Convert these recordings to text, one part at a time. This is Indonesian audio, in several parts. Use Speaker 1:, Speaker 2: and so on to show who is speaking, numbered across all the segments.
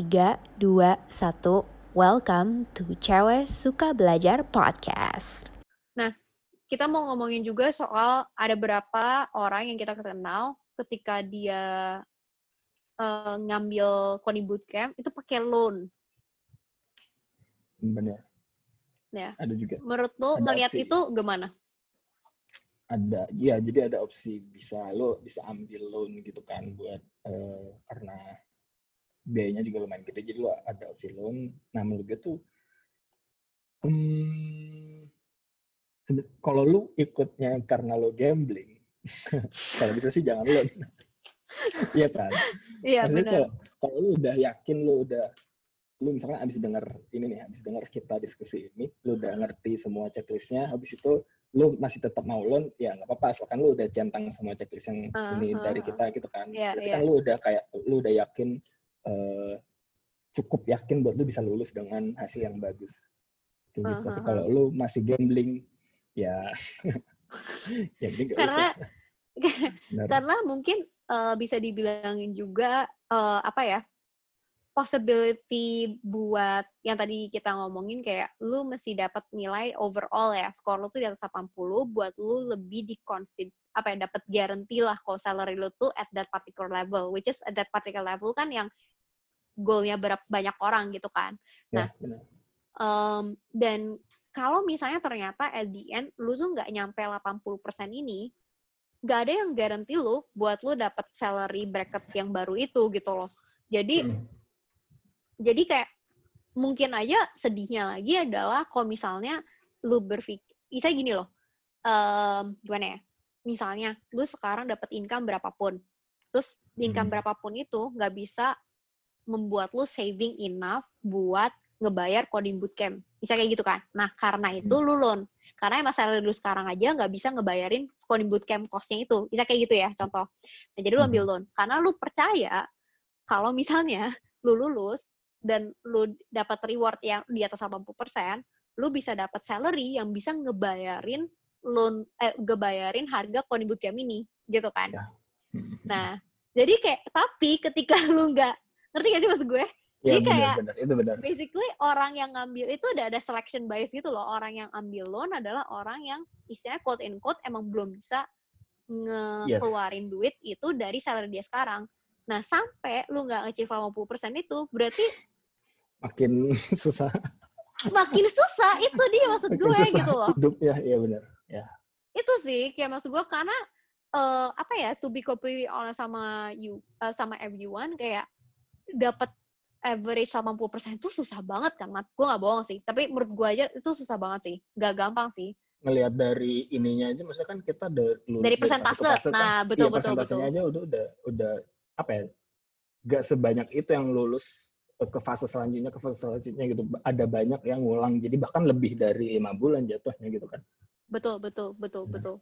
Speaker 1: 3, 2, 1. Welcome to Cewek Suka Belajar Podcast.
Speaker 2: Nah, kita mau ngomongin juga soal ada berapa orang yang kita kenal ketika dia uh, ngambil Koni Bootcamp itu pakai loan.
Speaker 3: Benar.
Speaker 2: Ya.
Speaker 3: Ada juga.
Speaker 2: Menurut lo melihat itu gimana?
Speaker 3: Ada, ya jadi ada opsi bisa lo bisa ambil loan gitu kan buat uh, karena biayanya juga lumayan gede jadi lo ada opsi loan. Nah menurut gue tuh hmm, kalau lu ikutnya karena lo gambling kalau gitu sih jangan loan. Iya kan?
Speaker 2: Iya benar.
Speaker 3: kalau lu udah yakin lu udah lu misalkan abis denger ini nih abis denger kita diskusi ini lu udah ngerti semua checklistnya habis itu lu masih tetap mau loan ya nggak apa-apa asalkan lu udah centang semua checklist yang uh, ini uh, dari kita gitu kan.
Speaker 2: Yeah,
Speaker 3: berarti
Speaker 2: yeah.
Speaker 3: kan lu udah kayak lu udah yakin uh, cukup yakin buat lu bisa lulus dengan hasil yang bagus. Gitu. Uh -huh. Tapi kalau lu masih gambling, ya,
Speaker 2: ya karena karena mungkin uh, bisa dibilangin juga uh, apa ya possibility buat yang tadi kita ngomongin kayak lu mesti dapat nilai overall ya skor lu tuh di atas 80 buat lu lebih di consider apa ya dapat guarantee lah kalau salary lu tuh at that particular level which is at that particular level kan yang goalnya berapa banyak orang gitu kan. Ya, nah, ya, um, dan kalau misalnya ternyata at the end lu tuh nggak nyampe 80% ini, nggak ada yang garanti lu buat lu dapat salary bracket yang baru itu gitu loh. Jadi hmm. jadi kayak mungkin aja sedihnya lagi adalah kalau misalnya lu berpikir, saya gini loh, um, gimana ya? Misalnya lu sekarang dapat income berapapun, terus income hmm. berapapun itu nggak bisa membuat lu saving enough buat ngebayar coding bootcamp. Bisa kayak gitu kan? Nah, karena itu hmm. lu loan. Karena emang salary lu sekarang aja nggak bisa ngebayarin coding bootcamp cost-nya itu. Bisa kayak gitu ya, contoh. Nah, jadi lu ambil hmm. loan. Karena lu percaya kalau misalnya lu lulus dan lu dapat reward yang di atas 80%, lu bisa dapat salary yang bisa ngebayarin loan eh ngebayarin harga coding bootcamp ini, gitu kan? Ya. Hmm. Nah, jadi kayak tapi ketika lu nggak ngerti gak sih maksud gue?
Speaker 3: Ya, jadi bener, kayak bener, itu bener.
Speaker 2: basically orang yang ngambil itu udah ada selection bias gitu loh. Orang yang ambil loan adalah orang yang istilahnya quote in quote emang belum bisa ngeluarin yes. duit itu dari salary dia sekarang. Nah sampai lu nggak ngecil 50% itu berarti
Speaker 3: makin susah.
Speaker 2: Makin susah itu dia maksud makin gue gitu loh.
Speaker 3: hidupnya iya benar. Ya.
Speaker 2: Itu sih kayak maksud gue karena uh, apa ya to be completely honest sama you uh, sama everyone kayak dapat average 80% itu susah banget kan, Mat. Gue gak bohong sih. Tapi menurut gue aja itu susah banget sih. Gak gampang sih.
Speaker 3: Ngelihat dari ininya aja, maksudnya kan kita
Speaker 2: dari dari persentase. Dari nah, betul,
Speaker 3: iya,
Speaker 2: betul,
Speaker 3: betul. aja udah, udah, udah, apa ya, gak sebanyak itu yang lulus ke fase selanjutnya, ke fase selanjutnya gitu. Ada banyak yang ngulang. Jadi bahkan lebih dari lima bulan jatuhnya gitu kan.
Speaker 2: Betul, betul, betul, nah. betul.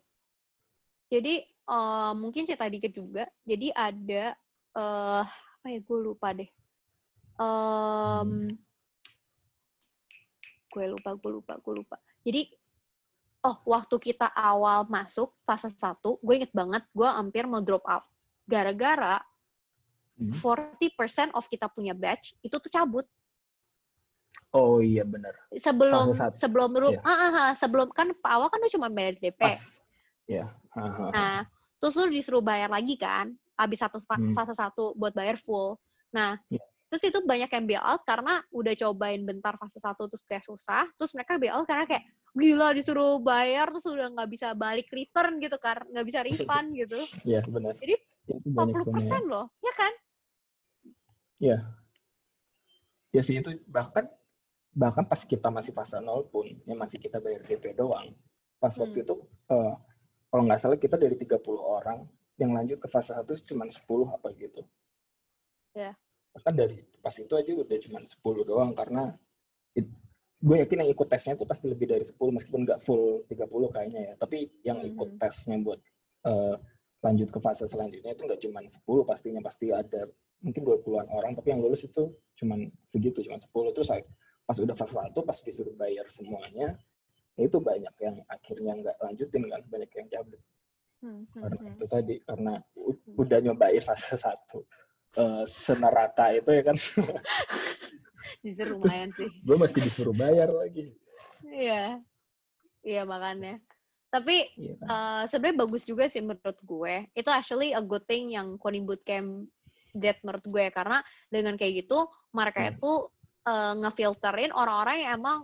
Speaker 2: Jadi, uh, mungkin cerita dikit juga. Jadi ada, uh, apa ya gue lupa deh um, gue lupa gue lupa gue lupa jadi oh waktu kita awal masuk fase satu gue inget banget gue hampir mau drop out gara-gara hmm. 40% of kita punya batch itu tuh cabut
Speaker 3: Oh iya benar.
Speaker 2: Sebelum sebelum lu yeah. ah, ah, ah, sebelum kan awal kan lu cuma bayar DP.
Speaker 3: Pas. Ya. Yeah.
Speaker 2: Nah, terus lu disuruh bayar lagi kan? Habis satu hmm. fase satu buat bayar full. Nah, yeah. terus itu banyak yang bail out karena udah cobain bentar fase satu terus kayak susah, terus mereka bail out karena kayak gila disuruh bayar terus udah nggak bisa balik return gitu kan, nggak bisa refund gitu.
Speaker 3: Iya yeah, benar.
Speaker 2: Jadi empat puluh persen loh, ya kan?
Speaker 3: Iya. Yeah. Ya sih itu bahkan bahkan pas kita masih fase nol pun yang masih kita bayar DP doang. Pas hmm. waktu itu uh, kalau nggak salah kita dari 30 orang yang lanjut ke fase satu cuma 10 apa gitu.
Speaker 2: Ya. Yeah.
Speaker 3: Bahkan dari pas itu aja udah cuma 10 doang karena it, gue yakin yang ikut tesnya itu pasti lebih dari 10 meskipun nggak full 30 kayaknya ya. Tapi yang mm-hmm. ikut tesnya buat uh, lanjut ke fase selanjutnya itu nggak cuma 10 pastinya pasti ada mungkin 20-an orang tapi yang lulus itu cuma segitu cuma 10 terus pas udah fase satu pas disuruh bayar semuanya ya itu banyak yang akhirnya nggak lanjutin kan banyak yang cabut Hmm, hmm, karena hmm. itu tadi karena udah nyobain fase satu uh, senerata itu ya kan.
Speaker 2: Jujur lumayan sih.
Speaker 3: Gue masih disuruh bayar lagi.
Speaker 2: Iya. Iya makanya. Tapi iya kan? uh, sebenarnya bagus juga sih menurut gue. Itu actually a good thing yang coding bootcamp get menurut gue karena dengan kayak gitu mereka hmm. itu uh, ngefilterin orang-orang yang emang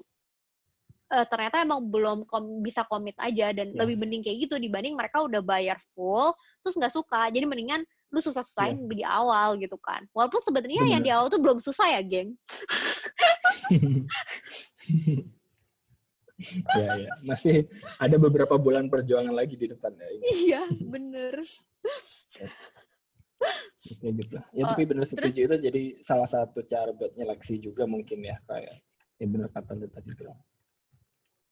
Speaker 2: uh, ternyata emang belum kom bisa komit aja dan yes. lebih mending kayak gitu dibanding mereka udah bayar full terus nggak suka. Jadi mendingan lu susah-susahin yeah. di awal gitu kan. Walaupun sebenarnya yang di awal tuh belum susah ya geng.
Speaker 3: Ya ya masih ada beberapa bulan perjuangan lagi di depan ya
Speaker 2: iya bener.
Speaker 3: Kayak gitu. Ya oh, tapi bener setuju terus, itu jadi salah satu cara buat nyeleksi juga mungkin ya kayak ya bener kata lu tadi bilang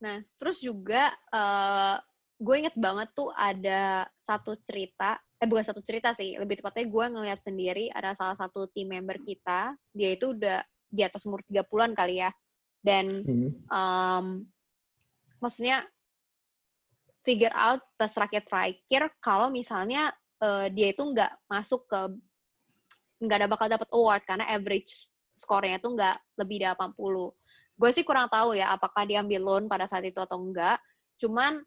Speaker 2: Nah, terus juga uh, gue inget banget tuh ada satu cerita, eh bukan satu cerita sih, lebih tepatnya gue ngeliat sendiri ada salah satu tim member kita, dia itu udah di atas umur 30-an kali ya. Dan um, maksudnya figure out pas rakyat terakhir kalau misalnya uh, dia itu nggak masuk ke nggak ada bakal dapat award karena average skornya tuh nggak lebih dari 80 gue sih kurang tahu ya apakah dia ambil loan pada saat itu atau enggak. Cuman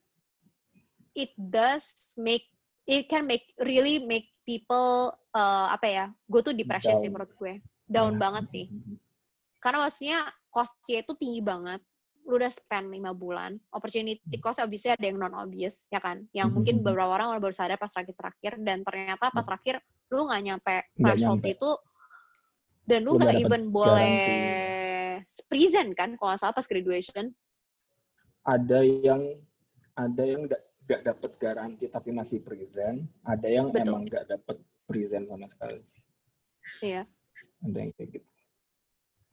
Speaker 2: it does make it can make really make people uh, apa ya gue tuh depression down. sih menurut gue. Down yeah. banget sih. Karena maksudnya costnya itu tinggi banget. Lu udah spend lima bulan opportunity cost obviously ada yang non obvious ya kan? Yang mungkin mm-hmm. beberapa orang baru sadar pas lagi terakhir dan ternyata pas terakhir lu nggak nyampe threshold itu dan lu nggak even boleh present kan kalau nggak salah pas graduation
Speaker 3: ada yang ada yang nggak dapat garansi tapi masih present ada yang Betul. emang nggak dapat present sama sekali
Speaker 2: iya
Speaker 3: ada yang kayak gitu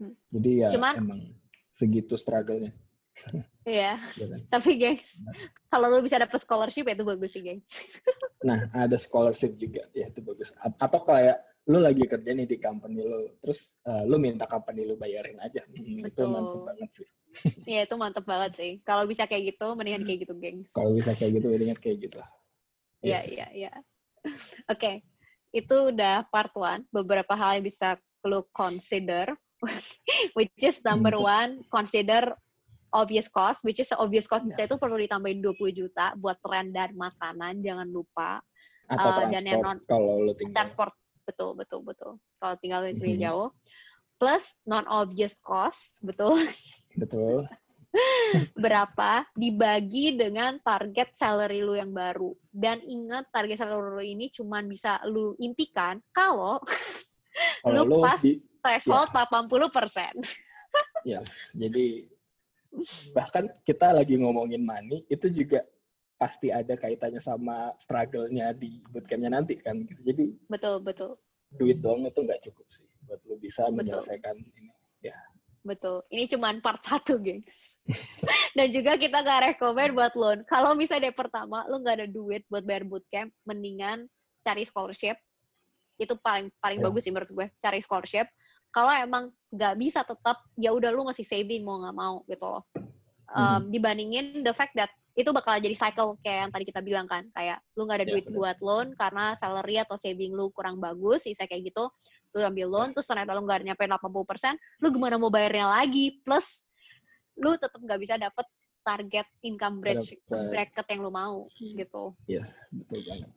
Speaker 3: hmm. jadi ya Cuman, emang segitu struggle-nya
Speaker 2: Iya. iya kan? Tapi nah. kalau lu bisa dapat scholarship ya itu bagus sih, gengs.
Speaker 3: nah, ada scholarship juga. Ya, itu bagus. Atau kayak lu lagi kerja nih di company lu, terus uh, lu minta company lu bayarin aja. Hmm, itu mantep banget sih.
Speaker 2: Iya, itu mantep banget sih. Kalau bisa kayak gitu, mendingan kayak gitu, gengs.
Speaker 3: Kalau bisa kayak gitu, mendingan kayak gitu lah.
Speaker 2: Iya, iya, iya. Oke, itu udah part one. Beberapa hal yang bisa lu consider. Which is number one, consider obvious cost, which is obvious cost yeah. itu perlu ditambahin 20 juta buat rent dan makanan, jangan lupa.
Speaker 3: Atau uh, dan yang non kalau lo tinggal.
Speaker 2: Transport, betul, betul, betul. Kalau tinggal di mm -hmm. jauh. Plus non obvious cost, betul.
Speaker 3: Betul.
Speaker 2: berapa dibagi dengan target salary lu yang baru. Dan ingat target salary lu ini cuma bisa lu impikan kalau lu pas di, threshold ya. 80%.
Speaker 3: ya, jadi bahkan kita lagi ngomongin money itu juga pasti ada kaitannya sama struggle-nya di bootcamp-nya nanti kan gitu. Jadi
Speaker 2: betul betul.
Speaker 3: Duit doang itu nggak cukup sih buat lo bisa betul. menyelesaikan ini. Ya.
Speaker 2: Betul. Ini cuma part satu, gengs. Dan juga kita nggak rekomend buat loan. Kalau misalnya dari pertama lo nggak ada duit buat bayar bootcamp, mendingan cari scholarship. Itu paling paling ya. bagus sih menurut gue. Cari scholarship kalau emang nggak bisa tetap ya udah lu masih saving mau nggak mau gitu loh um, hmm. dibandingin the fact that itu bakal jadi cycle kayak yang tadi kita bilang kan kayak lu nggak ada yeah, duit bener. buat loan karena salary atau saving lu kurang bagus sisa kayak gitu lu ambil loan yeah. terus ternyata lu nggak nyampe 80% lu gimana mau bayarnya lagi plus lu tetap nggak bisa dapet target income bracket, bracket yang lu mau gitu
Speaker 3: iya betul banget